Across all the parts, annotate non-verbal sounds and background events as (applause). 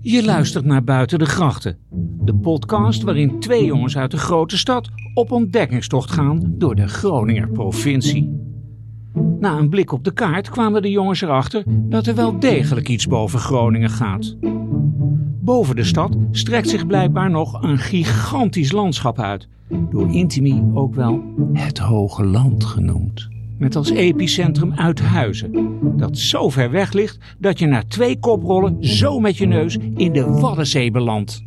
Je luistert naar Buiten de Grachten, de podcast waarin twee jongens uit de grote stad op ontdekkingstocht gaan door de Groninger provincie. Na een blik op de kaart kwamen de jongens erachter dat er wel degelijk iets boven Groningen gaat. Boven de stad strekt zich blijkbaar nog een gigantisch landschap uit, door Intimi ook wel het Hoge Land genoemd. Met als epicentrum Uithuizen, dat zo ver weg ligt dat je na twee koprollen zo met je neus in de Waddenzee belandt.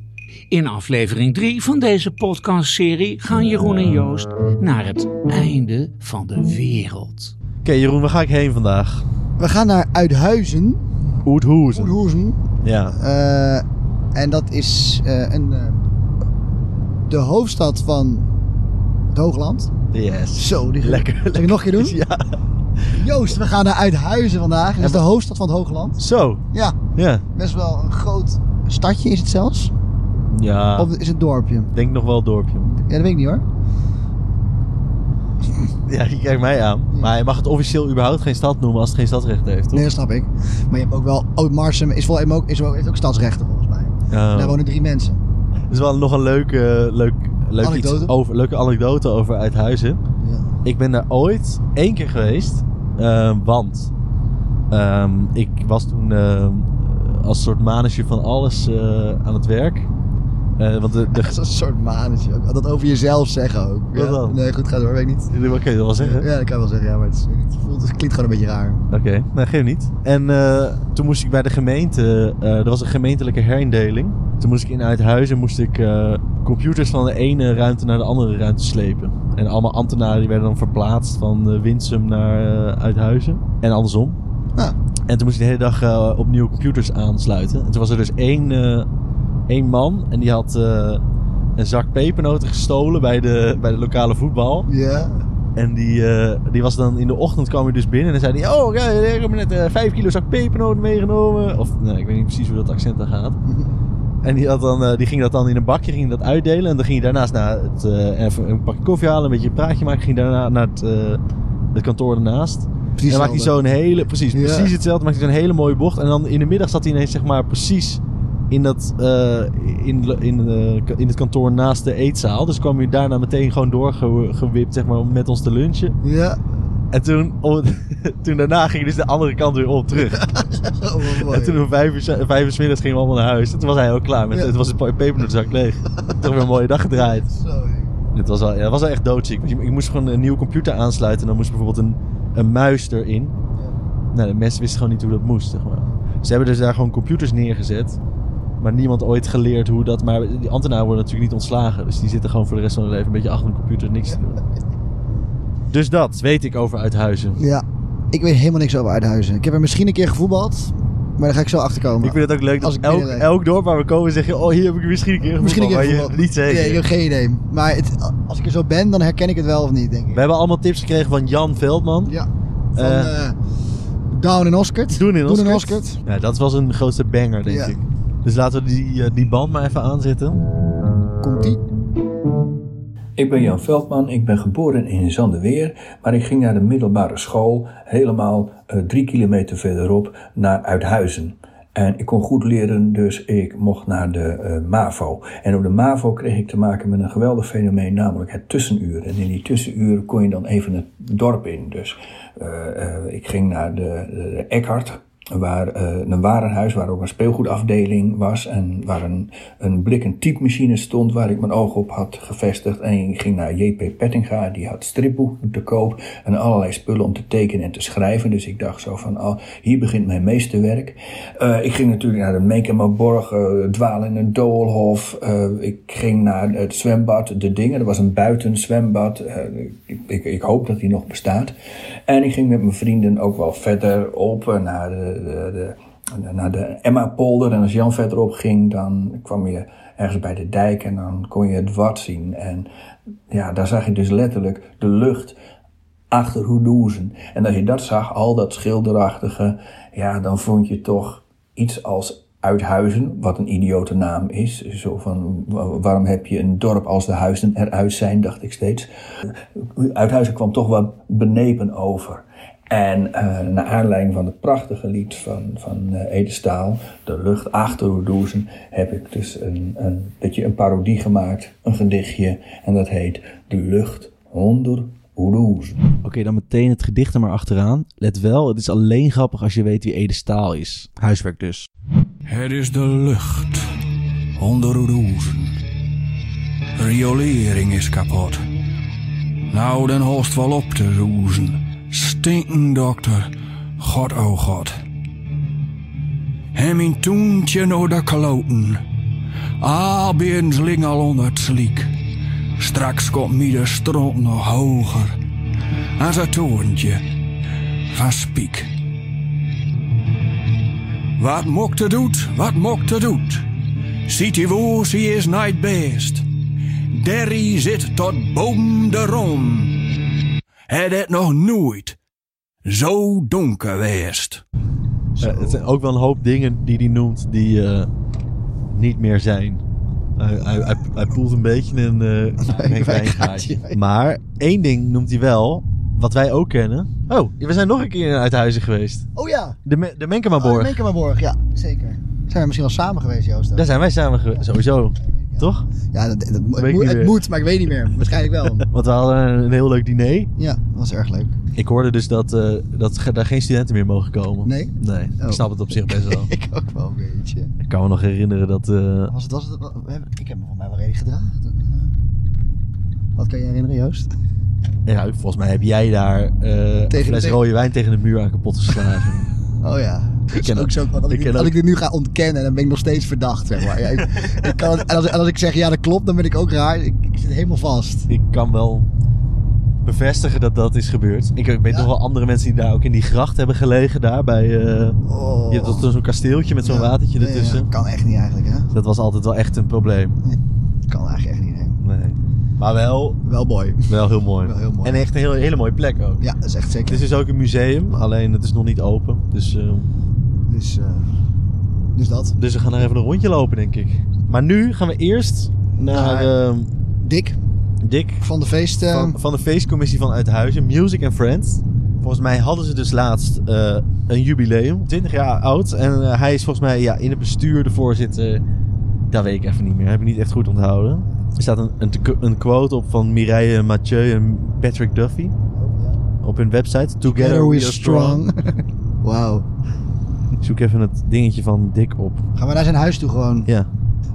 In aflevering 3 van deze podcastserie gaan Jeroen en Joost naar het einde van de wereld. Oké Jeroen, waar ga ik heen vandaag? We gaan naar Uithuizen. Oethoezen. Ja. Eh, en dat is eh, een, eh, de hoofdstad van Hoogland. Yes. Zo, die Lekker. Zal ik nog een keer doen? (laughs) Ja. Joost, we gaan naar Uithuizen vandaag. Dat is de hoofdstad van het Hoogland. Zo. Ja, Ja. best wel een groot stadje is het zelfs. Ja. Of is het dorpje? Denk nog wel het dorpje. Ja, dat weet ik niet hoor. Ja, je kijkt mij aan. Maar je mag het officieel überhaupt geen stad noemen als het geen stadsrecht heeft, toch? Nee, dat snap ik. Maar je hebt ook wel... Oud-Marsum is wel, ook, is wel, heeft ook stadsrechten volgens mij. Ja. Daar wonen drie mensen. Dat is wel nog een leuke, leuk, leuk Anekdote? Iets over, leuke anekdote over Uithuizen. Ja. Ik ben daar ooit één keer geweest. eh, want ehm, ik was toen ehm, als soort manager van alles eh, aan het werk. Eh, want de, de, (laughs) Dat is een soort mannetje. ook. Dat over jezelf zeggen ook. Wat Ja. dan? Nee, goed, ga door, weet ik niet. Kun je dat wel zeggen? Ja, dat kan je wel zeggen, ja, maar het, is- het, voelt, het klinkt gewoon een beetje raar. Oké, nee, geef niet. En eh, toen moest ik bij de gemeente, er was een gemeentelijke herindeling. Toen moest ik in Uithuizen moest ik, computers van de ene ruimte naar de andere ruimte slepen. En allemaal ambtenaren die werden dan verplaatst van eh, Winsum naar eh, Uithuizen. En andersom. Ah. En toen moest ik de hele dag eh, opnieuw computers aansluiten. En toen was er dus één, één man en die had een zak pepernoten gestolen bij de, bij de lokale voetbal. Ja. En die, die was dan in de ochtend kwam hij dus binnen en dan zei hij: Oh, ja, ik heb net eh, vijf kilo zak pepernoten meegenomen. Of nee, ik weet niet precies hoe dat accent dan gaat. (laughs) En die, had dan, eh, die ging dat dan in een bakje ging dat uitdelen. En dan ging hij daarnaast naar het, eh, even een pakje koffie halen, een beetje een praatje maken. Ging daarna naar het, eh, het kantoor ernaast. Precies en dan maakte hij zo'n hele, precies, Ja. precies hetzelfde. Maakte hij zo'n hele mooie bocht. En dan in de middag zat hij ineens, zeg maar, precies in, dat, in, in, in het kantoor naast de eetzaal. Dus kwam hij daarna meteen gewoon doorgewipt, zeg maar, om met ons te lunchen. Ja. En toen, om- (laughs) toen daarna ging dus de andere kant weer op terug. (laughs) Oh, mooi. En toen om vijf uur, vijf uur middags gingen we allemaal naar huis. En toen was hij ook klaar. Met, Ja. Het was een pepernotzak leeg. (laughs) Toch weer een mooie dag gedraaid. Hé. Het was wel, ja, het was wel echt doodziek. Je- Ik moest gewoon een nieuwe computer aansluiten. En dan moest bijvoorbeeld een, een muis erin. Nou, de mensen wisten gewoon niet hoe dat moest. Zeg maar. Ze hebben dus daar gewoon computers neergezet. Maar niemand ooit geleerd hoe dat... Maar die ambtenaren worden natuurlijk niet ontslagen. Dus die zitten gewoon voor de rest van hun leven een beetje achter een computer niks te doen. Dus dat weet ik over Uithuizen. Ja. Ik weet helemaal niks over Uithuizen. Ik heb er misschien een keer gevoetbald. Maar daar ga ik zo achter komen. Ik vind het ook leuk Als dat elk, elk dorp waar we komen zeg je... Oh, hier heb ik misschien een keer misschien een keer maar je gevoetbald. niet zeker. Nee, ik heb geen idee. Maar het, als ik er zo ben, dan herken ik het wel of niet, denk ik. We hebben allemaal tips gekregen van Jan Veldman. Ja. Van Eh, eh Down in Oscart. Doen in. Oscart. Ja, dat was een grootste banger, denk Ja. ik. Dus laten we die, eh, die band maar even aanzetten. Komt-ie. Ik ben Jan Veldman, ik ben geboren in Zandeweer, maar ik ging naar de middelbare school helemaal eh, drie kilometer verderop naar Uithuizen. En ik kon goed leren, dus ik mocht naar de eh, MAVO. En op de MAVO kreeg ik te maken met een geweldig fenomeen, namelijk het tussenuur. En in die tussenuren kon je dan even het dorp in. Dus eh, ik ging naar de, de Eckhart, waar eh, een warenhuis, waar ook een speelgoedafdeling was en waar een, een blik- en typemachine stond waar ik mijn oog op had gevestigd. En ik ging naar JP Pettinga, die had stripboeken te koop en allerlei spullen om te tekenen en te schrijven. Dus ik dacht zo van, oh, hier begint mijn meesterwerk. Eh, ik ging natuurlijk naar de Menkemaborg, eh dwalen in een doolhof. Ik ging naar het zwembad, de dingen. Er was een buitenzwembad. Ik, ik, ik hoop dat die nog bestaat. En ik ging met mijn vrienden ook wel verder op naar de, de, de, naar de Emma-polder. En als Jan verderop ging, dan kwam je ergens bij de dijk en dan kon je het wat zien. En ja, daar zag je dus letterlijk de lucht achter Hoedoezen. En als je dat zag, al dat schilderachtige, ja, dan vond je toch iets als Uithuizen, wat een idiote naam is. Zo van, wa- waarom heb je een dorp als de huizen eruit zijn, dacht ik steeds. Uithuizen kwam toch wat benepen over. En eh naar aanleiding van het prachtige lied van, van eh, Ede Staal, De lucht achter Oedoezen, heb ik dus een, een, beetje een parodie gemaakt, een gedichtje. En dat heet De lucht onder. Oké, dan meteen het gedicht er maar achteraan. Let wel, het is alleen grappig als je weet wie Ede Staal is. Huiswerk dus. Het is de lucht onder de roezen. Riolering is kapot. Nou, dan host wel op te roezen. Stinken dokter, god oh god. Hem in toentje naar de kloten. Abends ling al onder het sliek. Straks komt mij de stront nog hoger. Als het toontje van spiek. Wat mokte doet, wat mokte doet. Ziet die woos, hij is niet best. Derry zit tot boom de rom. Het het nog nooit zo donker geweest. Eh, het zijn ook wel een hoop dingen die hij noemt die eh, niet meer zijn. Hij, hij, hij, hij poelt een beetje een uh, Een wijngaatje. Maar één ding noemt hij wel, wat wij ook kennen. Oh, we zijn nog een keer in Uithuizen geweest. Oh ja, De, Me- de oh, Menkemaborg. Menkemaborg, ja, zeker. Zijn we misschien al samen geweest, Joost? Daar zijn wij samen geweest, sowieso. Toch? Ja, dat, dat, het, moet, het maar ik weet niet meer. (laughs) Waarschijnlijk wel. Want we hadden een heel leuk diner. Ja, dat was erg leuk. Ik hoorde dus dat, eh, dat daar geen studenten meer mogen komen. Nee? Nee, Oh. ik snap het op zich best wel. (laughs) ik ook wel een beetje. ik kan me nog herinneren dat... eh, Was het, was het, ik heb me van mij wel redelijk gedragen. eh. Wat kan je herinneren, Joost? ja, volgens mij heb jij daar eh een fles rode wijn tegen de muur aan kapot geslagen. (laughs) Oh ja. Ik ken ook zo, want als, ik ik, ken als ook- ik dit nu ga ontkennen, dan ben ik nog steeds verdacht. Zeg maar. ja, ik, ik kan het, en, als, en als ik zeg ja, dat klopt, dan ben ik ook raar. Ik, zit helemaal vast. ik kan wel bevestigen dat dat is gebeurd. Ik weet Ja? nog wel andere mensen die daar ook in die gracht hebben gelegen. Daar bij... Oh. je hebt zo'n kasteeltje met zo'n Ja. watertje ertussen. ja, kan echt niet eigenlijk, hè? Dat was altijd wel echt een probleem. Kan eigenlijk echt niet, nee. Nee. Maar wel, Wel mooi. wel heel mooi. Wel heel mooi. En echt een heel, hele mooie plek ook. Ja, dat is echt zeker. Het is dus ook een museum, alleen het is nog niet open. Dus, eh, Dus, eh, dus dat. dus we gaan er even een rondje lopen, denk ik. Maar nu gaan we eerst naar Naar- ehm, Dick Dick van de feest. eh, van, van de feestcommissie van Uithuizen, Music and Friends. Volgens mij hadden ze dus laatst een jubileum, 20 jaar oud. En hij is volgens mij ja, in het bestuur de voorzitter. Dat weet ik even niet meer, heb ik niet echt goed onthouden. Er staat een, een, een quote op van Mireille Mathieu en Patrick Duffy op hun website. Together, we are strong. (laughs) Wauw. Ik zoek even het dingetje van Dick op. Gaan we naar zijn huis toe gewoon. Ja.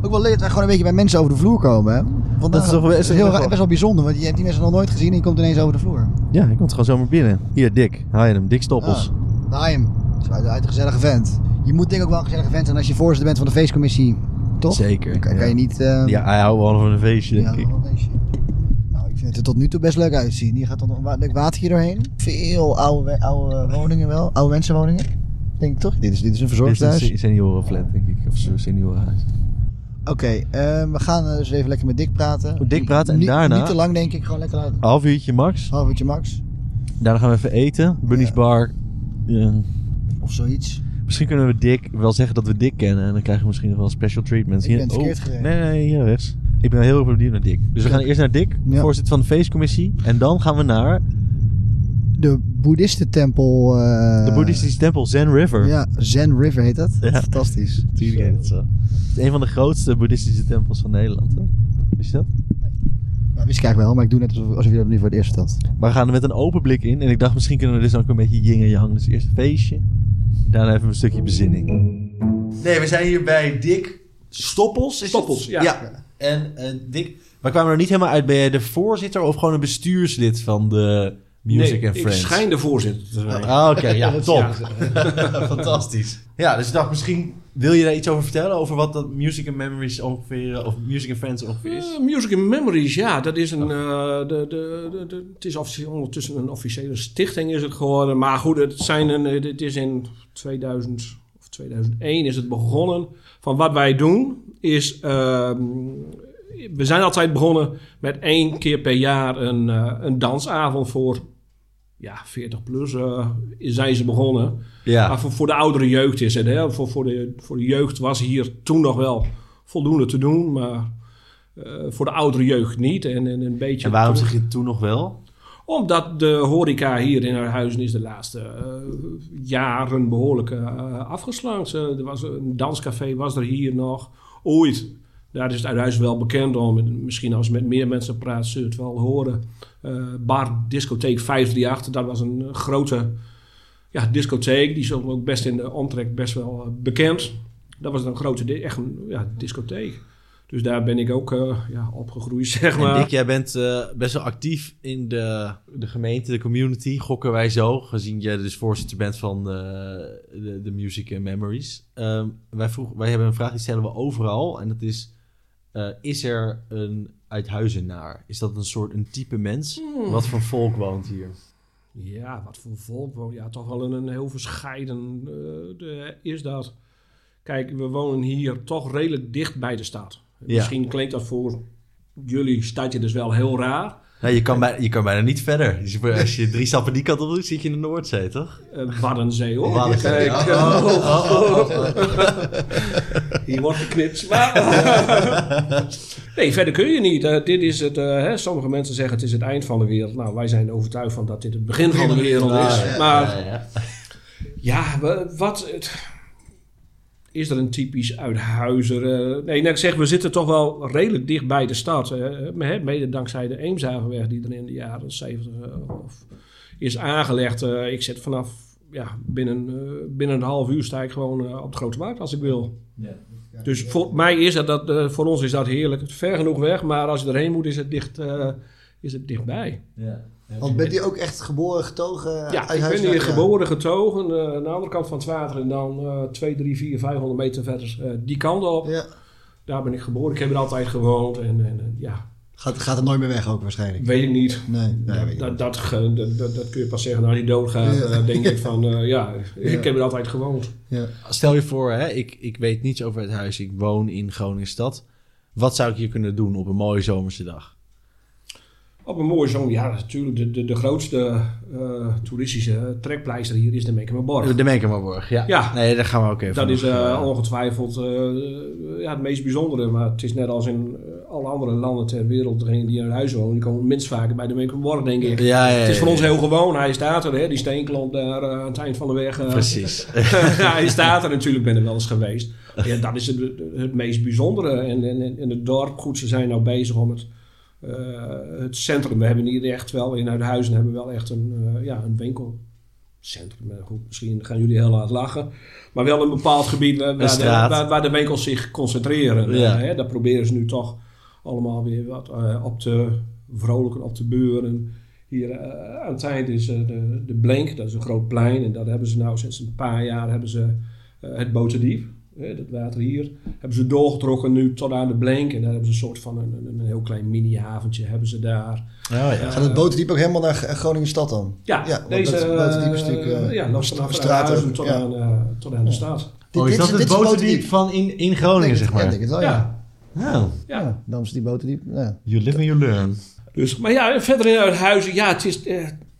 Ook wel leuk dat wij gewoon een beetje bij mensen over de vloer komen, hè? Want Dat is toch best- heel, raar- best wel bijzonder, want je hebt die mensen nog nooit gezien en je komt ineens over de vloer. Ja, hij komt gewoon zomaar binnen. Hier, Dick. Haal je hem. Dick Stoppels. Ah, naai hem. Is uit, een gezellige vent. Je moet denk ik ook wel een gezellige vent zijn als je voorzitter bent van de feestcommissie, toch? Zeker, Dan kan, je niet... eh, Ja, hij houdt wel van een feestje, denk ja, ik. wel een feestje. Nou, ik vind het er tot nu toe best leuk uitzien. Hier gaat dan een wa- leuk watertje doorheen. Veel oude, oude woningen wel. Oude mensenwoningen. Denk ik toch? Dit is, dit is een Dit is een se- seniorenflat, denk ik. Of zo'n seniorenhuis. Oké, eh, we gaan eh, dus even lekker met Dick praten. Met Dick praten en daarna- Niet te lang denk ik, gewoon lekker laten. Half uurtje max. Half uurtje max. Daarna gaan we even eten. Bunny's Ja. Bar. Ja. Of zoiets. Misschien kunnen we Dick wel zeggen dat we Dick kennen. En dan krijgen we misschien nog wel special treatments. Ik ben verkeerd gereden. Nee, nee, hier rechts. Ik ben heel erg benieuwd naar Dick. Dus we gaan eerst naar Dick, Ja. voorzitter van de feestcommissie. En dan gaan we naar De boeddhistentempel. eh, de boeddhistische tempel Zen River. Ja, Zen River heet dat. Ja. Fantastisch. (laughs) Natuurlijk heet het zo. Het is een van de grootste boeddhistische tempels van Nederland. Hè? Wist je dat? Ja, wist ik eigenlijk wel, maar ik doe net alsof, alsof je dat nu voor het eerst vertelt. Maar we gaan er met een open blik in. En ik dacht, misschien kunnen we dus ook een beetje yin en yang. Dus eerst een feestje. Daarna even een stukje bezinning. Nee, we zijn hier bij Dick Stoppels. Is Stoppels, het? ja. En Dick, we kwamen er niet helemaal uit. Ben jij de voorzitter of gewoon een bestuurslid van de Music nee, and Friends? ik schijn de voorzitter te zijn. Ah, oké. ja, (laughs) top. Ja. (laughs) Fantastisch. Ja, dus ik dacht, misschien wil je daar iets over vertellen? Over wat dat Music and Memories ongeveer, eh, of Music and Friends ongeveer is? Eh, Music and Memories, ja, dat is een. eh, de, de, het is officieel, ondertussen een officiële stichting is het geworden. Maar goed, het, zijn een, het is in 2000 of 2001 is het begonnen. Van wat wij doen is. ehm, we zijn altijd begonnen met één keer per jaar een, een dansavond voor ja, 40 plus eh, zijn ze begonnen. Ja. Maar voor, voor de oudere jeugd is het. Hè? Voor, voor, de, voor de jeugd was hier toen nog wel voldoende te doen. Maar eh, voor de oudere jeugd niet. En, en een beetje En waarom toen- zeg je toen nog wel? omdat de horeca hier in Huizen is de laatste eh, jaren behoorlijk eh, afgeslankt. Er was een danscafé was er hier nog. Ooit. Daar is het Uithuizen wel bekend om. En Misschien als je met meer mensen praat, zul je het wel horen. Eh, bar Discotheek 538, dat was een eh, grote ja, discotheek. Die is ook best in de omtrek best wel eh, bekend. Dat was een grote, echt een ja, discotheek. Dus daar ben ik ook eh, ja, opgegroeid, (laughs) zeg maar. En Dick, jij bent best wel actief in de, de gemeente, de community, gokken wij zo. Gezien jij dus voorzitter bent van de, de Music and Memories. Ehm, wij, vroeg, wij hebben een vraag die stellen we overal. En dat is, eh, is er een uithuizenaar? Is dat een soort een type mens? Wat voor volk woont hier? Ja, wat voor volk woont. Ja, toch wel een, een heel verscheiden eh, de, is dat. Kijk, we wonen hier toch redelijk dicht bij de stad. Ja. Misschien klinkt dat voor jullie stadje dus wel heel raar. Nou, je, kan bij, je kan bijna niet verder. Dus als je drie stappen die kant op doet, zit je in de Noordzee, toch? Uh, Waddenzee hoor. Waddenzee, Kijk, ja. oh. (laughs) hier wordt geknipt. Maar, (laughs) nee, verder kun je niet. Uh, dit is het, uh, hè, sommige mensen zeggen het is het eind van de wereld. Nou, wij zijn overtuigd van dat dit het begin van de wereld is. Maar ja, ja, wat... Het, is er een typisch uithuizer? Uh, nee, nou, ik zeg, we zitten toch wel redelijk dicht bij de stad. Uh, mede dankzij de Eemshavenweg die er in de jaren 70 uh, is aangelegd. Uh, ik zit vanaf ja, binnen, binnen een half uur sta ik gewoon op de Grote Markt als ik wil. Ja. Dus voor mij is het dat, voor ons is dat heerlijk. Ver genoeg weg, maar als je erheen moet is het, dicht, is het dichtbij. Ja. Want bent u ook echt geboren, getogen? Ja, ik ben hier geboren, getogen. Uh, aan de andere kant van het water en dan uh, 2, 3, 4, 500 meter verder uh, die kant op. Ja. Daar ben ik geboren. Ik heb er altijd gewoond. En, en ja. Gaat, gaat het nooit meer weg ook waarschijnlijk? Weet ik niet. Nee, nee weet dat, dat, dat, dat, dat kun je pas zeggen als je doodgaat. Ja. Uh, denk ik (laughs) van, uh, ja, ik heb er altijd gewoond. Ja. Stel je voor, hè, ik, ik weet niets over het huis. Ik woon in Groningen stad. Wat zou ik hier kunnen doen op een mooie zomerse dag? Op een mooie zomer, ja, natuurlijk. De, de, de grootste uh, toeristische trekpleister hier is de Mekemerborg. De Mekemerborg, ja. ja. Nee, daar gaan we ook even Dat is uh, ongetwijfeld uh, ja, het meest bijzondere. Maar het is net als in alle andere landen ter wereld. Degenen die in huis wonen, die komen minst vaker bij de Mekemerborg, denk ik. Ja, ja, het is voor ons heel gewoon. Hij staat er, hè, die steenklont daar aan het eind van de weg. Precies. (laughs) hij staat er natuurlijk, ben er wel eens geweest. Ja, dat is het, het meest bijzondere. En, en, en het dorp, goed, ze zijn nou bezig om het... Uh, het centrum. We hebben hier echt wel in Uithuizen hebben we wel echt een, uh, ja, een winkelcentrum. Goed, misschien gaan jullie heel hard lachen. Maar wel een bepaald gebied waar, waar, de, waar, waar de, winkels zich concentreren. Ja. Uh, hè, daar proberen ze nu toch allemaal weer wat op te vrolijken, op te beuren. Hier aan het eind is de, de Blink, dat is een groot plein. En daar hebben ze nou sinds een paar jaar hebben ze, het Boterdiep. Dat water hier hebben ze doorgetrokken nu tot aan de Blenk. En daar hebben ze een soort van een, een, een heel klein mini-haventje hebben ze daar. Oh, ja. Uh, Gaat het boterdiep ook helemaal naar Groningen stad dan? Ja, ja deze het boterdiep is natuurlijk uh, ja, loopt vanaf straat tot, ja. aan, uh, tot aan de stad. Oh, is dat het boterdiep van in, in Groningen, zeg maar? Ja, denk het wel, ja. ja. Oh. ja. ja. Dan is die boterdiep, ja. You live and you learn. Dus, maar ja, verder in Uithuizen, ja, het is...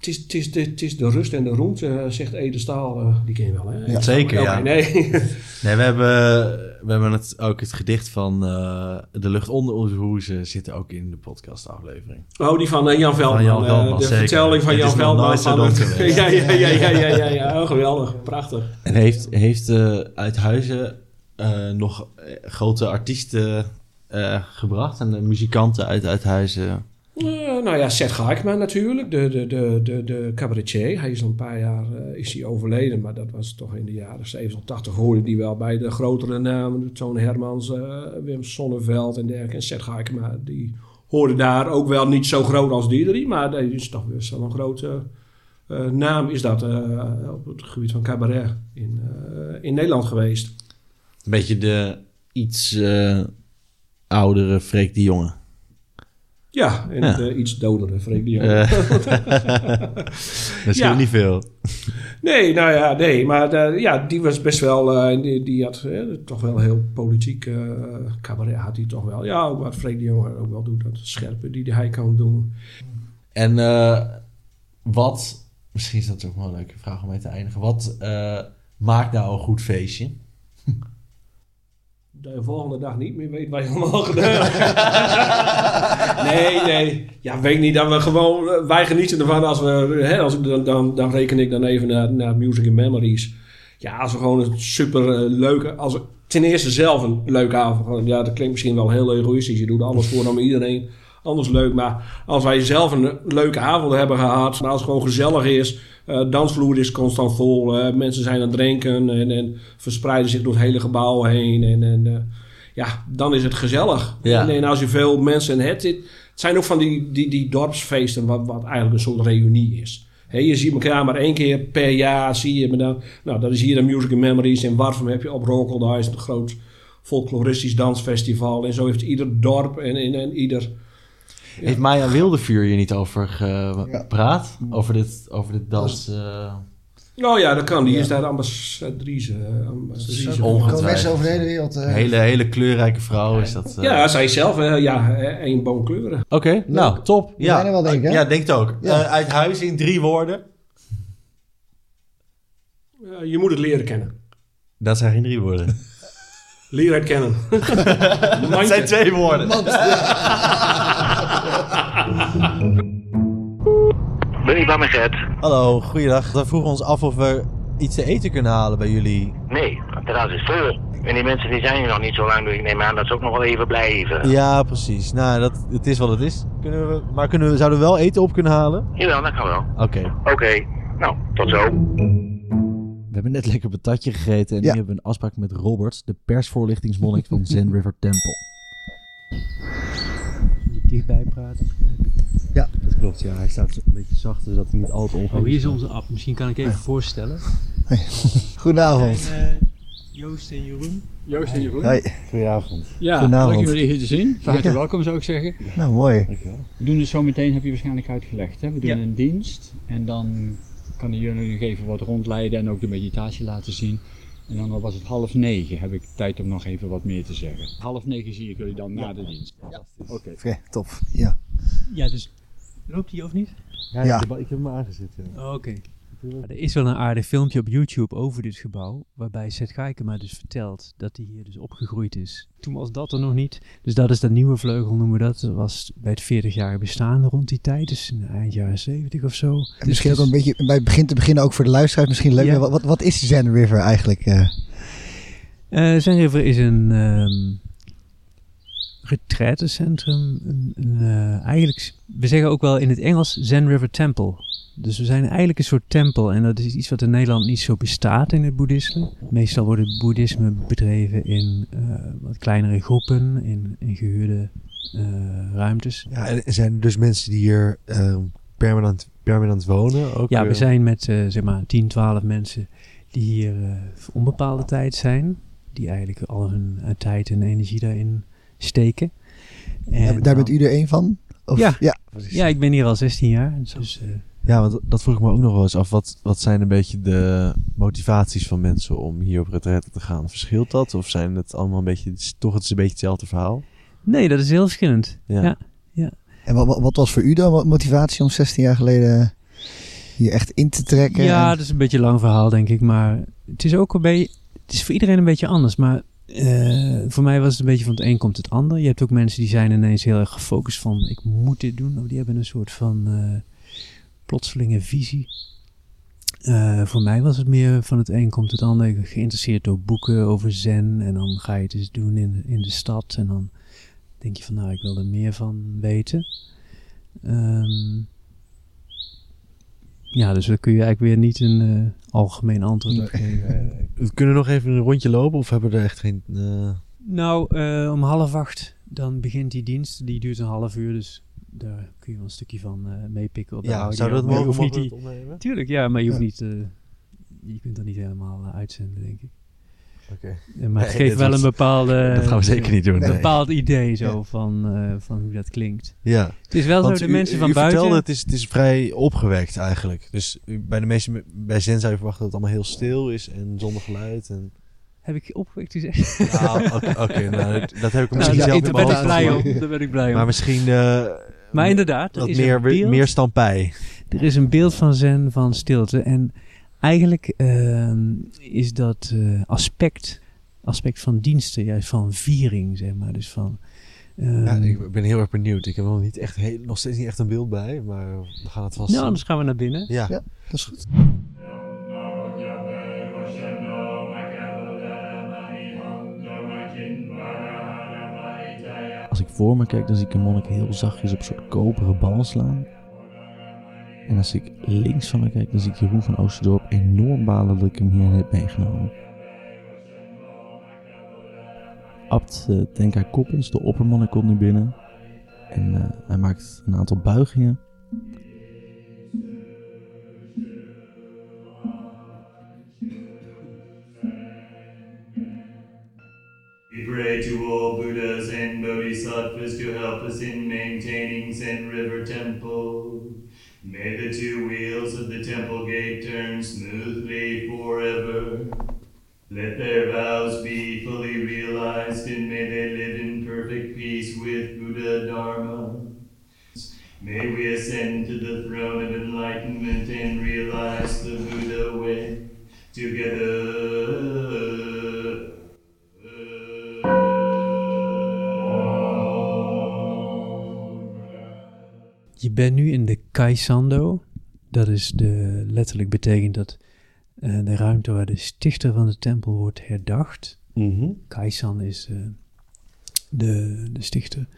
Het is, het, is de, het is de rust en de roem, uh, zegt Ede Staal. Uh, die ken je wel, hè? Ja, zeker, okay, ja. Nee. (laughs) nee, we hebben, we hebben het, ook het gedicht van uh, De lucht onder onze hoezen zit ook in de podcastaflevering. Oh, die van Jan Veldman. Van Jan Veldman de zeker. vertelling van het Jan Veldman. Van het, (laughs) ja, ja, ja, ja, ja, ja, ja. Oh, geweldig. Prachtig. En heeft, heeft uit Huizen nog grote artiesten gebracht en muzikanten uit Uithuizen... Uh, nou ja, Seth Gaikman natuurlijk, de, de, de, de, de cabaretier. Hij is al een paar jaar uh, is hij overleden, maar dat was toch in de jaren 70, 80 hoorde die wel bij de grotere namen. Toon Hermans, uh, Wim Sonneveld en dergelijke. En Seth Gaikman, die hoorde daar ook wel niet zo groot als die drie, maar dat is toch weer zo'n grote naam is dat op het gebied van cabaret in, in Nederland geweest. Een beetje de iets oudere Freek de Jonge. Ja, en ja. Uh, iets dodere Freek de Jong. Uh, dat is ja. niet veel. Nee, nou ja, nee. Maar uh, ja, die was best wel... Die, die had toch wel heel politiek cabaret had hij toch wel. Ja, wat Freek de Jong ook wel doet. Dat scherpe die hij kan doen. En wat Misschien is dat ook wel een leuke vraag om mee te eindigen. Wat eh, maakt nou een goed feestje? (laughs) De volgende dag niet meer weet wat je allemaal gedaan (laughs) nee, nee. Ja, weet niet. Dat we gewoon, eh, wij genieten ervan als we, hè, als, dan, dan, dan reken ik dan even naar, naar Music and Memories. Ja, als we gewoon een super eh, leuke, als ten eerste zelf een leuke avond. Ja, dat klinkt misschien wel heel egoïstisch. Je doet alles voor dan iedereen anders leuk. Maar als wij zelf een leuke avond hebben gehad, als het gewoon gezellig is, eh dansvloer is constant vol, eh, mensen zijn aan het drinken en, en verspreiden zich door het hele gebouw heen. En, en eh, ja, dan is het gezellig. Ja. En, en als je veel mensen hebt, het, het zijn ook van die, die, die dorpsfeesten, wat, wat eigenlijk een soort reunie is. Je ziet elkaar maar één keer per jaar, zie je. Maar dan, nou, dat is hier de Music and Memories. In Warfum heb je op Rokelhuis een groot folkloristisch dansfestival. En zo heeft ieder dorp en, en, en ieder... Heeft Maya Wildevuur hier niet over gepraat? Over dit, over dit dans... eh, Nou ja, dat kan. Die is daar ambassadrice. eh, ambassadrice van. ongetwijfeld. over de hele wereld. eh, een hele, hele kleurrijke vrouw is dat. eh. Ja, zij zelf, ja, eh, één boom kleuren. Oké, nou, top. Zijn er wel, denk ik, hè? Ja, denk het ook. Ja. Eh, uit huis in drie woorden. Ja, je moet het leren kennen. Dat zijn geen drie woorden. Leren het kennen. (laughs) Dat zijn twee woorden. Bij mijn Gert? Hallo, goeiedag. We vroegen ons af of we iets te eten kunnen halen bij jullie. Nee, het terras is vol. En die mensen die zijn hier nog niet zo lang, dus ik neem aan dat ze ook nog wel even blijven. Ja, precies. Nou, dat, het is wat het is. Kunnen we, maar kunnen we, zouden we wel eten op kunnen halen? Jawel, dat kan wel. Oké. Oké, nou, tot zo. We hebben net lekker patatje gegeten en Ja. nu hebben we een afspraak met Robert, de persvoorlichtingsmonnik van Zen River Temple. Dichtbij praten. Dat klopt, ja. Hij staat een beetje zacht, zodat hij niet al te Oh, hier is onze app. Misschien kan ik even voorstellen. (laughs) Goedenavond. En, eh, Joost en Jeroen. Joost en Jeroen. Hoi. Goedenavond. Ja, Goedenavond. leuk jullie hier te zien. Van harte Ja. welkom zou ik zeggen. Nou, mooi. We doen het zo meteen, heb je waarschijnlijk uitgelegd. Hè? We doen Ja. een dienst en dan kan jullie nog even wat rondleiden en ook de meditatie laten zien. En dan was het half negen, heb ik tijd om nog even wat meer te zeggen. Half negen zie ik jullie dan na de dienst. Oké. Oké, tof. Ja. Ja, dus loopt die of niet? Ja, Ja. Ik, heb, hem aangezet. Ja. Oh, Oké. Er is wel een aardig filmpje op YouTube over dit gebouw, waarbij Seth Gaikema dus vertelt dat hij hier dus opgegroeid is. Toen was dat er nog niet, dus dat is de nieuwe vleugel noemen we dat. Dat was bij het 40-jarige bestaan rond die tijd, dus in eind jaren 70 of zo. En Dus misschien ook een beetje bij het begin te beginnen, ook voor de luisteraars, misschien leuk. Ja. Wat, wat, wat is Zen River eigenlijk? Eh, Zen River is een ehm retraitecentrum. Een, een, eh, eigenlijk, we zeggen ook wel in het Engels Zen River Temple. Dus we zijn eigenlijk een soort tempel. En dat is iets wat in Nederland niet zo bestaat in het boeddhisme. Meestal wordt het boeddhisme bedreven in eh, wat kleinere groepen, in, in gehuurde eh, ruimtes. Ja, en er zijn dus mensen die hier eh, permanent, permanent wonen. Ook, Ja, we zijn met zeg maar 10, 12 mensen die hier eh, voor onbepaalde tijd zijn. Die eigenlijk al hun tijd en energie daarin steken. En daar daar bent dan- u er één van? Of, Ja. ja. Ja, ik ben hier al 16 jaar. Dus, eh, Ja, want dat vroeg ik me ook nog wel eens af. Wat, wat zijn een beetje de motivaties van mensen om hier op retraite te gaan? Verschilt dat? Of zijn het allemaal een beetje, toch het is een beetje hetzelfde verhaal? nee, dat is heel verschillend. Ja. Ja. En wat, wat- was voor u dan mo- motivatie om 16 jaar geleden hier echt in te trekken? Ja, En- dat is een beetje een lang verhaal, denk ik. Maar het is ook een beetje. Het is voor iedereen een beetje anders. Maar eh, voor mij was het een beetje van het een komt het ander. Je hebt ook mensen die zijn ineens heel erg gefocust van ik moet dit doen. Of die hebben een soort van eh, plotselinge visie. Eh, voor mij was het meer van het een komt het ander. Ik ben geïnteresseerd door boeken over zen. En dan ga je het eens doen in, in de stad. En dan denk je van nou, ik wil er meer van weten. Ehm, ja, dus daar kun je eigenlijk weer niet een eh, algemeen antwoord op geven. (laughs) We kunnen nog even een rondje lopen of hebben we er echt geen... eh, Nou, om half acht dan begint die dienst. Die duurt een half uur, dus daar kun je wel een stukje van eh, meepikken op de ja, audio. zou dat mogen? niet opnemen? Tuurlijk, ja, maar je hoeft Ja. niet... eh, je kunt dat niet helemaal eh, uitzenden, denk ik. Oké. Maar het Nee, geeft wel was- een bepaalde... (laughs) dat gaan we zeker niet doen. Een nee. bepaald idee zo Ja. van, van hoe dat klinkt. Ja. Het is wel Want zo, de u- mensen u, van u buiten... vertelde, het is, het is vrij opgewekt eigenlijk. Dus bij de meeste, bij Zen zou je verwachten dat het allemaal heel stil is en zonder geluid. En... Heb ik opgewekt gezegd? Nou, oké, oké, nou, dat, dat heb ik Nou, misschien daar, zelf daar ben ik blij om. Daar ben ik blij om. Maar misschien Maar inderdaad, er wat is meer, een beeld. meer stampij. er is een beeld van zen, van stilte. En eigenlijk ehm, is dat eh, aspect, aspect van diensten, juist van viering, zeg maar. Dus van... ehm, Ja, ik ben heel erg benieuwd. Ik heb nog, niet echt heel, nog steeds niet echt een beeld bij, maar we gaan het vast nou, anders gaan we naar binnen. Ja. Ja, dat is goed. Ik voor me kijk, dan zie ik een monnik heel zachtjes op een soort koperen bal slaan. En als ik links van me kijk, dan zie ik Jeroen van Oosterdorp enorm balen dat ik hem hier heb meegenomen. Abt uh, Tenka Koppens, de oppermonnik, komt nu binnen. En eh, hij maakt een aantal buigingen. Pray to all Buddhas Bodhisattvas to help us in maintaining Zen River Temple. May the two wheels of the temple gate turn smoothly forever. Let their vows be fully realized and may they live in perfect peace with Buddha Dharma. May we ascend to the throne of enlightenment and realize the Buddha way together. Je bent nu in de Kaisando. Dat is de, letterlijk betekent dat eh, de ruimte waar de stichter van de tempel wordt herdacht. Kaisan is eh, de, de stichter.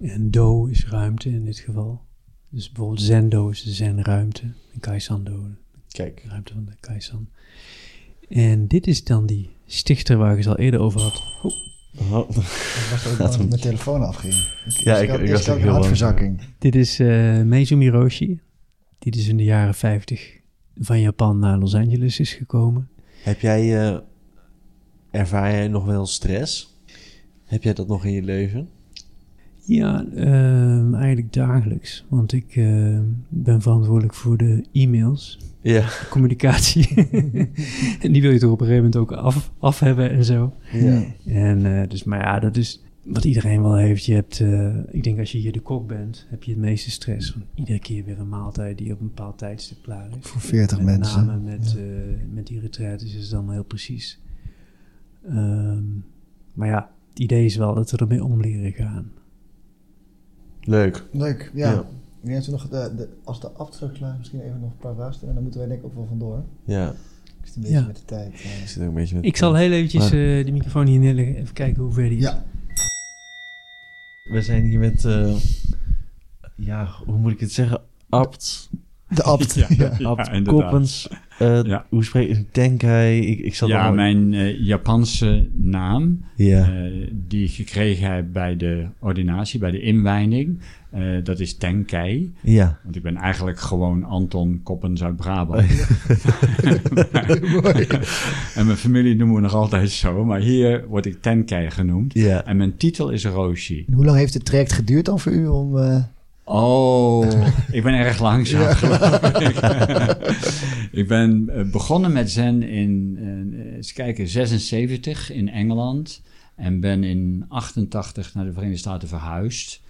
En Do is ruimte in dit geval. Dus bijvoorbeeld Zendo is de zenruimte. En Kaisando, Kijk. de ruimte van de Kaisan. En dit is dan die stichter waar ik het al eerder over had. Oh, Ik was dat mijn telefoon afging. Ik, Ja, ik- had ik eerst was ook een hartverzakking. Dit is eh Meizumi Roshi. Die dus in de jaren 50 van Japan naar Los Angeles is gekomen. Heb jij, eh, ervaar jij nog wel stress? Heb jij dat nog in je leven? Ja, ehm, eigenlijk dagelijks. Want ik eh, ben verantwoordelijk voor de e-mails, Ja. communicatie. en (laughs) die wil je toch op een gegeven moment ook af, af hebben en zo. Ja. En eh, dus, maar ja, dat is wat iedereen wel heeft. Je hebt, eh, ik denk als je hier de kok bent, heb je het meeste stress. Van iedere keer weer een maaltijd die op een bepaald tijdstip klaar is. Voor 40 met mensen. Name met, eh, met die retraites is het allemaal heel precies. Ehm, maar ja, het idee is wel dat we ermee om leren gaan. Leuk. Leuk, ja. Ja. Ik denk dat we nog, de, de, als de afdruk klaar is, misschien even nog een paar vragen stellen. En dan moeten wij denk ik ook wel vandoor. Ja. Ik zit een beetje Ja. met de tijd. eh. Ik zit ook een beetje met... Ik zal heel eventjes eh, de microfoon hier neerleggen. Even kijken hoe ver die is. Ja, We zijn hier met... eh, ja, hoe moet ik het zeggen? Abt. de abt. (laughs) Ja. ja. Abt. Koppens. Eh, Ja. Hoe spreek je Tenkai? Ik, ik zal Ja, mijn eh, Japanse naam, Ja. eh, die ik gekregen heb bij de ordinatie, bij de inwijding, eh, dat is Tenkei. ja. Want ik ben eigenlijk gewoon Anton Koppens uit Brabant. Mooi. (laughs) en mijn familie noemen we nog altijd zo, maar hier word ik Tenkei genoemd. Ja. En mijn titel is Roshi. En hoe lang heeft het traject geduurd dan voor u om... eh, Oh, (laughs) ik ben erg langzaam geloof ik. (laughs) ik ben eh, begonnen met zen in, eh, eens kijken, 76 in Engeland. En ben in 88 naar de Verenigde Staten verhuisd.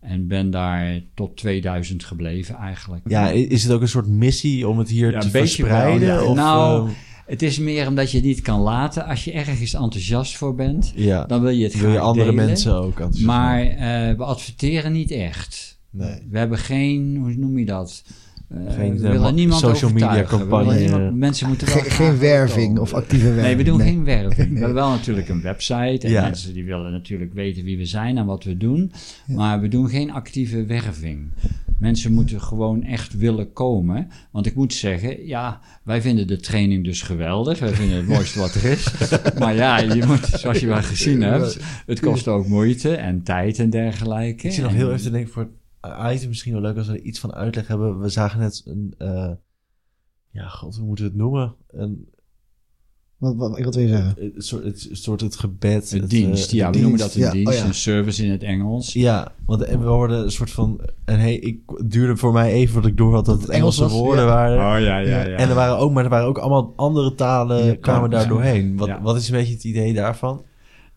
En ben daar tot 2000 gebleven eigenlijk. Ja, is het ook een soort missie om het hier Ja, te verspreiden? wel, ja. Of, Nou, eh, Het is meer omdat je het niet kan laten. Als je ergens enthousiast voor bent, ja. dan wil je het wil je graag andere delen. mensen ook enthousiast Maar eh, we adverteren niet echt. Nee. We hebben geen, hoe noem je dat? Eh, Geen, we eh, willen niemand social media overtuigen. We willen campagne. niemand- mensen moeten wel Geen, werving komen. of actieve werving. Nee, we doen Nee. geen werving. We (laughs) hebben wel natuurlijk een website. En Ja. mensen die willen natuurlijk weten wie we zijn en wat we doen. Maar we doen geen actieve werving. Mensen moeten gewoon echt willen komen. Want ik moet zeggen, ja, wij vinden de training dus geweldig. Wij vinden het mooiste wat er is. (laughs) Maar ja, je moet, zoals je wel gezien hebt, het kost ook moeite en tijd en dergelijke. Ik zit nog heel even te denken voor het item misschien wel leuk als we er iets van uitleg hebben. We zagen net een, eh, ja, god, hoe moeten we het noemen? Een, Wat, wat, wat wil je zeggen? een soort, het, een soort het gebed. Het het, dienst, eh, ja, we noemen dienst. dat een ja, dienst, oh ja. een service in het Engels. Ja, want we hoorden een soort van... En hey, ik het duurde voor mij even wat ik door had dat het Engels Engelse was, woorden ja. waren. Oh ja, ja, ja. En er waren ook, maar er waren ook allemaal andere talen Ja, kwamen daar doorheen. Wat, Ja. wat is een beetje het idee daarvan?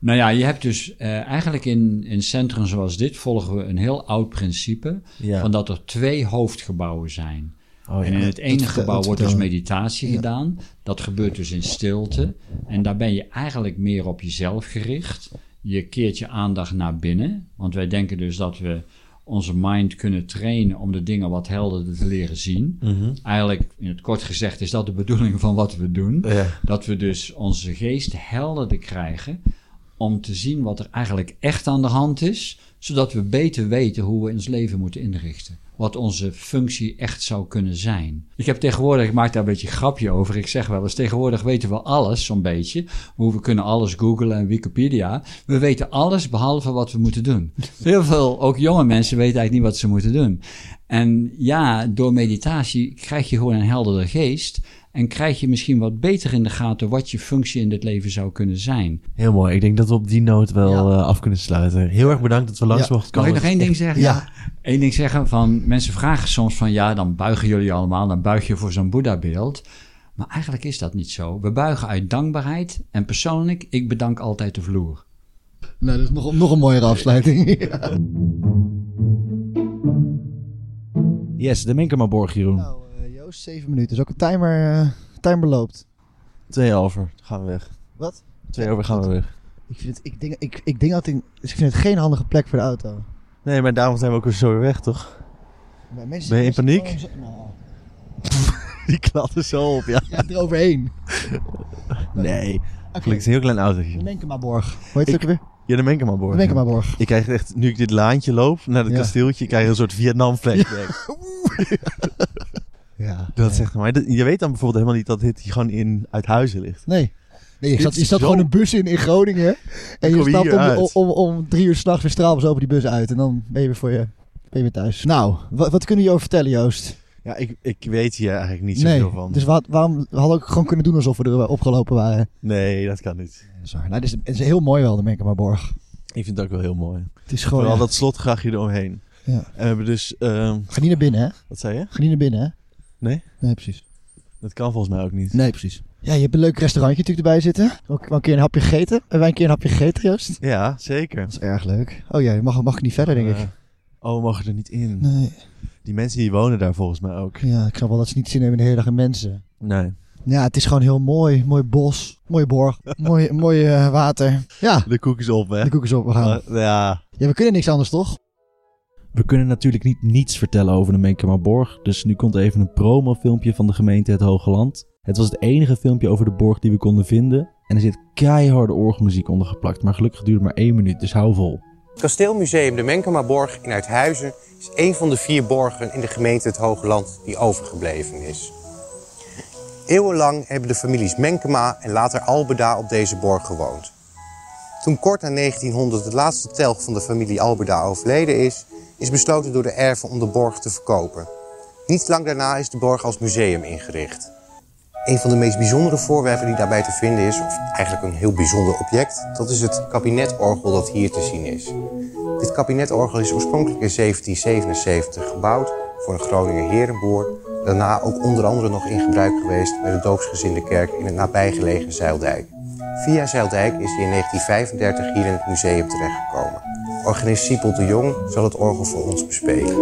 Nou ja, je hebt dus eh, eigenlijk in, in centrum zoals dit volgen we een heel oud principe. Ja. Van dat er twee hoofdgebouwen zijn. Oh, ja. En in het ene gebouw dat wordt dus meditatie Ja. gedaan. Dat gebeurt dus in stilte. En daar ben je eigenlijk meer op jezelf gericht. Je keert je aandacht naar binnen. Want wij denken dus dat we onze mind kunnen trainen om de dingen wat helderder te leren zien. Mhm. Eigenlijk, in het kort gezegd, is dat de bedoeling van wat we doen. Ja. Dat we dus onze geest helderder krijgen om te zien wat er eigenlijk echt aan de hand is, zodat we beter weten hoe we ons leven moeten inrichten. Wat onze functie echt zou kunnen zijn. Ik heb tegenwoordig, ik maak daar een beetje een grapje over. Ik zeg wel eens, tegenwoordig weten we alles zo'n beetje. Hoe we kunnen alles googlen en Wikipedia. We weten alles behalve wat we moeten doen. (laughs) Heel veel, ook jonge mensen weten eigenlijk niet wat ze moeten doen. En ja, door meditatie krijg je gewoon een helderder geest. En krijg je misschien wat beter in de gaten wat je functie in dit leven zou kunnen zijn. Heel mooi. Ik denk dat we op die noot wel Ja. eh, af kunnen sluiten. Heel erg bedankt dat we langs Ja. mochten Kan komen. ik nog één ding zeggen? Ja. Eén ding zeggen van mensen vragen soms van ja, dan buigen jullie allemaal, dan buig je voor zo'n Boeddha-beeld. Maar eigenlijk is dat niet zo. We buigen uit dankbaarheid en persoonlijk, ik bedank altijd de vloer. Nou, dat is nog, nog een mooiere afsluiting. Ja. (laughs) Yes, de Minkemaborg, Jeroen. Nou, Joost, zeven minuten. Is ook een timer, eh, timer loopt. Twee over. Gaan we weg. Wat? Twee over gaan we weg. Ik, vind het, ik, denk, ik, ik denk dat ik, dus ik vind het geen handige plek voor de auto. Nee, maar daarom zijn we ook weer zo weer weg, toch? Maar mensen, Ben je in paniek? zo- nou, (laughs) Die klatten zo op, ja. ja, eroverheen. Nee. Gelukkig is een heel klein autootje. de Menkemaborg. Hoe heet het ook weer? Ja, de Menkemaborg. De Menkemaborg. Ik krijg echt, nu ik dit laantje loop naar het Ja. kasteeltje, krijg een soort Vietnam flashback. Ja. (laughs) Dat zegt maar. Je weet dan bijvoorbeeld helemaal niet dat dit gewoon in Uithuizen ligt. Nee. Nee, je zat, je zat zo- gewoon een bus in in Groningen. En je stapt om, om, om, drie uur s'nachts weer straalbaars over die bus uit. En dan ben je weer, voor je, ben je weer thuis. Nou, wat, wat kunnen we je over vertellen, Joost? Ja, ik, ik weet hier eigenlijk niet nee, zoveel van. dus wat, waarom, we hadden ook gewoon kunnen doen alsof we er opgelopen waren. Nee, dat kan niet. Waar. Nou, dit is, het is heel mooi wel, de Menkemaborg. Ik vind het ook wel heel mooi. Het is gewoon... Vooral ja. dat slotgrachtje eromheen. Ja. En we hebben dus... Ga niet naar binnen, hè? wat zei je? Ga niet naar binnen, hè? Nee? Nee, precies. Dat kan volgens mij ook niet. Nee, precies. Ja, je hebt een leuk restaurantje natuurlijk erbij zitten. Ook wel een keer een hapje gegeten. Hebben wij een keer een hapje gegeten, Joost? Ja, zeker. Dat is erg leuk. Oh ja, mag, mag ik niet verder, denk ik. Eh, oh, we mogen er niet in. Nee. Die mensen die wonen daar volgens mij ook. Ja, ik snap wel dat ze niet zin hebben in de hele dag in mensen. Nee. Ja, het is gewoon heel mooi. Mooi bos. Mooie borg. (laughs) mooi mooi eh, water. Ja, De koek is op, hè? de koek is op. We gaan. Uh, ja. Ja, we kunnen niks anders, toch? We kunnen natuurlijk niet niets vertellen over de Menkemaborg, dus nu komt even een promofilmpje van de gemeente Het Hoge Land. Het was het enige filmpje over de borg die we konden vinden en er zit keiharde orgelmuziek onder geplakt, maar gelukkig duurt maar één minuut, dus hou vol. Het Kasteelmuseum de Menkemaborg in Uithuizen is een van de vier borgen in de gemeente Het Hoge Land die overgebleven is. Eeuwenlang hebben de families Menkema en later Albeda op deze borg gewoond. Toen kort na 1900 de laatste telg van de familie Albeda overleden is, is besloten door de erven om de borg te verkopen. Niet lang daarna is de borg als museum ingericht. Een van de meest bijzondere voorwerpen die daarbij te vinden is, of eigenlijk een heel bijzonder object, dat is het kabinetorgel dat hier te zien is. Dit kabinetorgel is oorspronkelijk in 1777 gebouwd voor een Groninger herenboer. Daarna ook onder andere nog in gebruik geweest bij de doopsgezinde kerk in het nabijgelegen Zeildijk. Via Zeildijk is hij in 1935 hier in het museum terechtgekomen. Organist Siepel de Jong zal het orgel voor ons bespelen.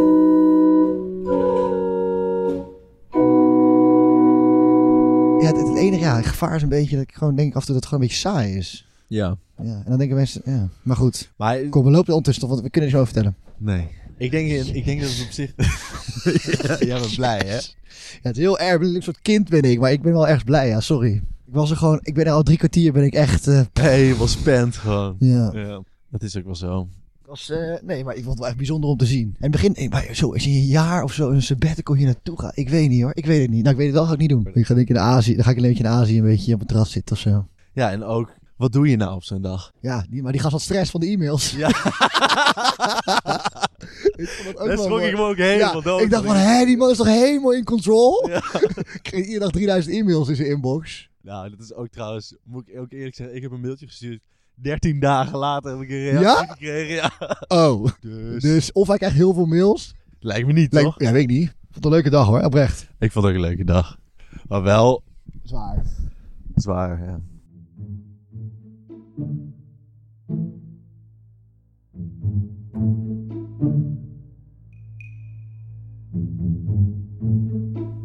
Ja, het, het enige ja, het gevaar is een beetje dat ik gewoon denk af en toe dat het gewoon een beetje saai is. Ja. Ja, en dan denken mensen, ja, maar goed. Maar... Kom, we lopen ondertussen toch, want we kunnen het zo vertellen. Nee. Ik denk, ik denk dat het op zich... (laughs) ja, jij bent blij, hè? Ja, het is heel erg, een soort kind ben ik, maar ik ben wel erg blij, ja, sorry. Ik was er gewoon, ik ben er al drie kwartier, ben ik echt... eh, (laughs) Helemaal spent gewoon. Ja. ja. Dat is ook wel zo. Was, eh, nee, maar ik vond het wel echt bijzonder om te zien. En het begin, eh, maar zo, als je een jaar of zo in een sabbatical hier naartoe gaat, ik weet niet hoor, ik weet het niet. Nou, ik weet het wel, ga ik niet doen. Ik ga denk ik in Azië, dan ga ik een beetje in Azië een beetje op het terras zitten of zo. Ja, en ook, wat doe je nou op zo'n dag? Ja, die, maar die gast had stress van de e-mails. Ja. (laughs) ik dat Daar schrok ik me ook helemaal ja, dood Ik dacht van. van, hé, die man is toch helemaal in control? (laughs) ik kreeg iedere dag 3000 e-mails in zijn inbox. Nou, dat is ook trouwens, moet ik ook eerlijk zeggen, ik heb een mailtje gestuurd. 13 dagen later heb ik een reactie Ja? gekregen. Ja. Oh, Dus, dus of hij krijgt heel veel mails. lijkt me niet, Lijkt- toch? Ja, weet ik niet. Ik vond het een leuke dag hoor, oprecht. Ik vond het ook een leuke dag. Maar wel Zwaar. zwaar, ja.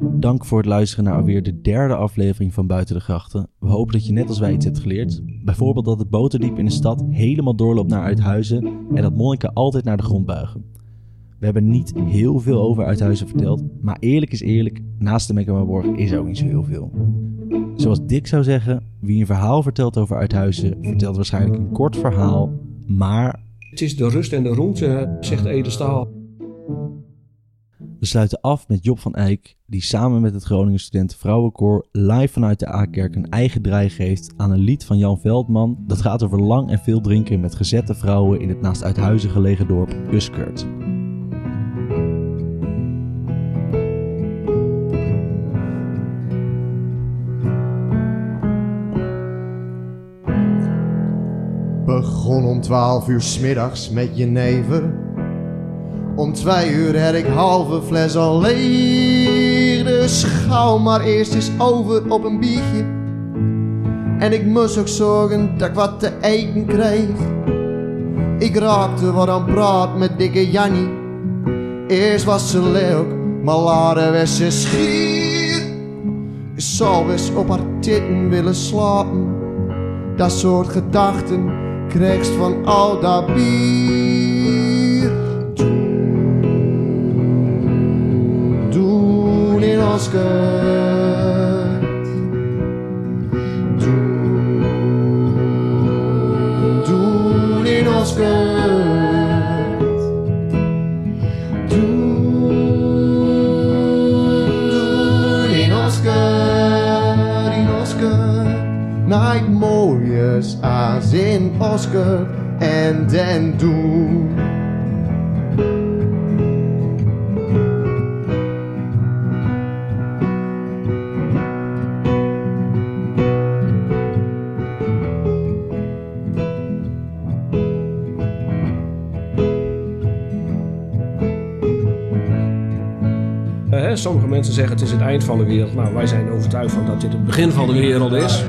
Dank voor het luisteren naar alweer de derde aflevering van Buiten de Grachten. We hopen dat je net als wij iets hebt geleerd. Bijvoorbeeld dat het boterdiep in de stad helemaal doorloopt naar Uithuizen en dat monniken altijd naar de grond buigen. We hebben niet heel veel over Uithuizen verteld, maar eerlijk is eerlijk, naast de Mecklenburg is er ook niet zo heel veel. Zoals Dick zou zeggen, wie een verhaal vertelt over Uithuizen, vertelt waarschijnlijk een kort verhaal, maar Het is de rust en de roente, zegt Ede Staal. We sluiten af met Job van Eyck, die samen met het Groningen Studenten Vrouwenkoor live vanuit de A-kerk een eigen draai geeft aan een lied van Jan Veldman. Dat gaat over lang en veel drinken met gezette vrouwen in het naast Uithuizen gelegen dorp Uskert. Begon om twaalf uur smiddags met jenever. Om twee uur had ik halve fles al leeg. Dus gauw maar eerst eens over op een biertje. En ik moest ook zorgen dat ik wat te eten kreeg. Ik raakte wat aan praat met dikke Jannie. Eerst was ze leuk, maar later werd ze schier. Ik zou eens op haar titten willen slapen. Dat soort gedachten krijgst van al dat bier. Ons kut, in ons kut. Night mooiers als in Oscar en den. Mensen zeggen het is het eind van de wereld. Nou, wij zijn overtuigd van dat dit het begin van de wereld is.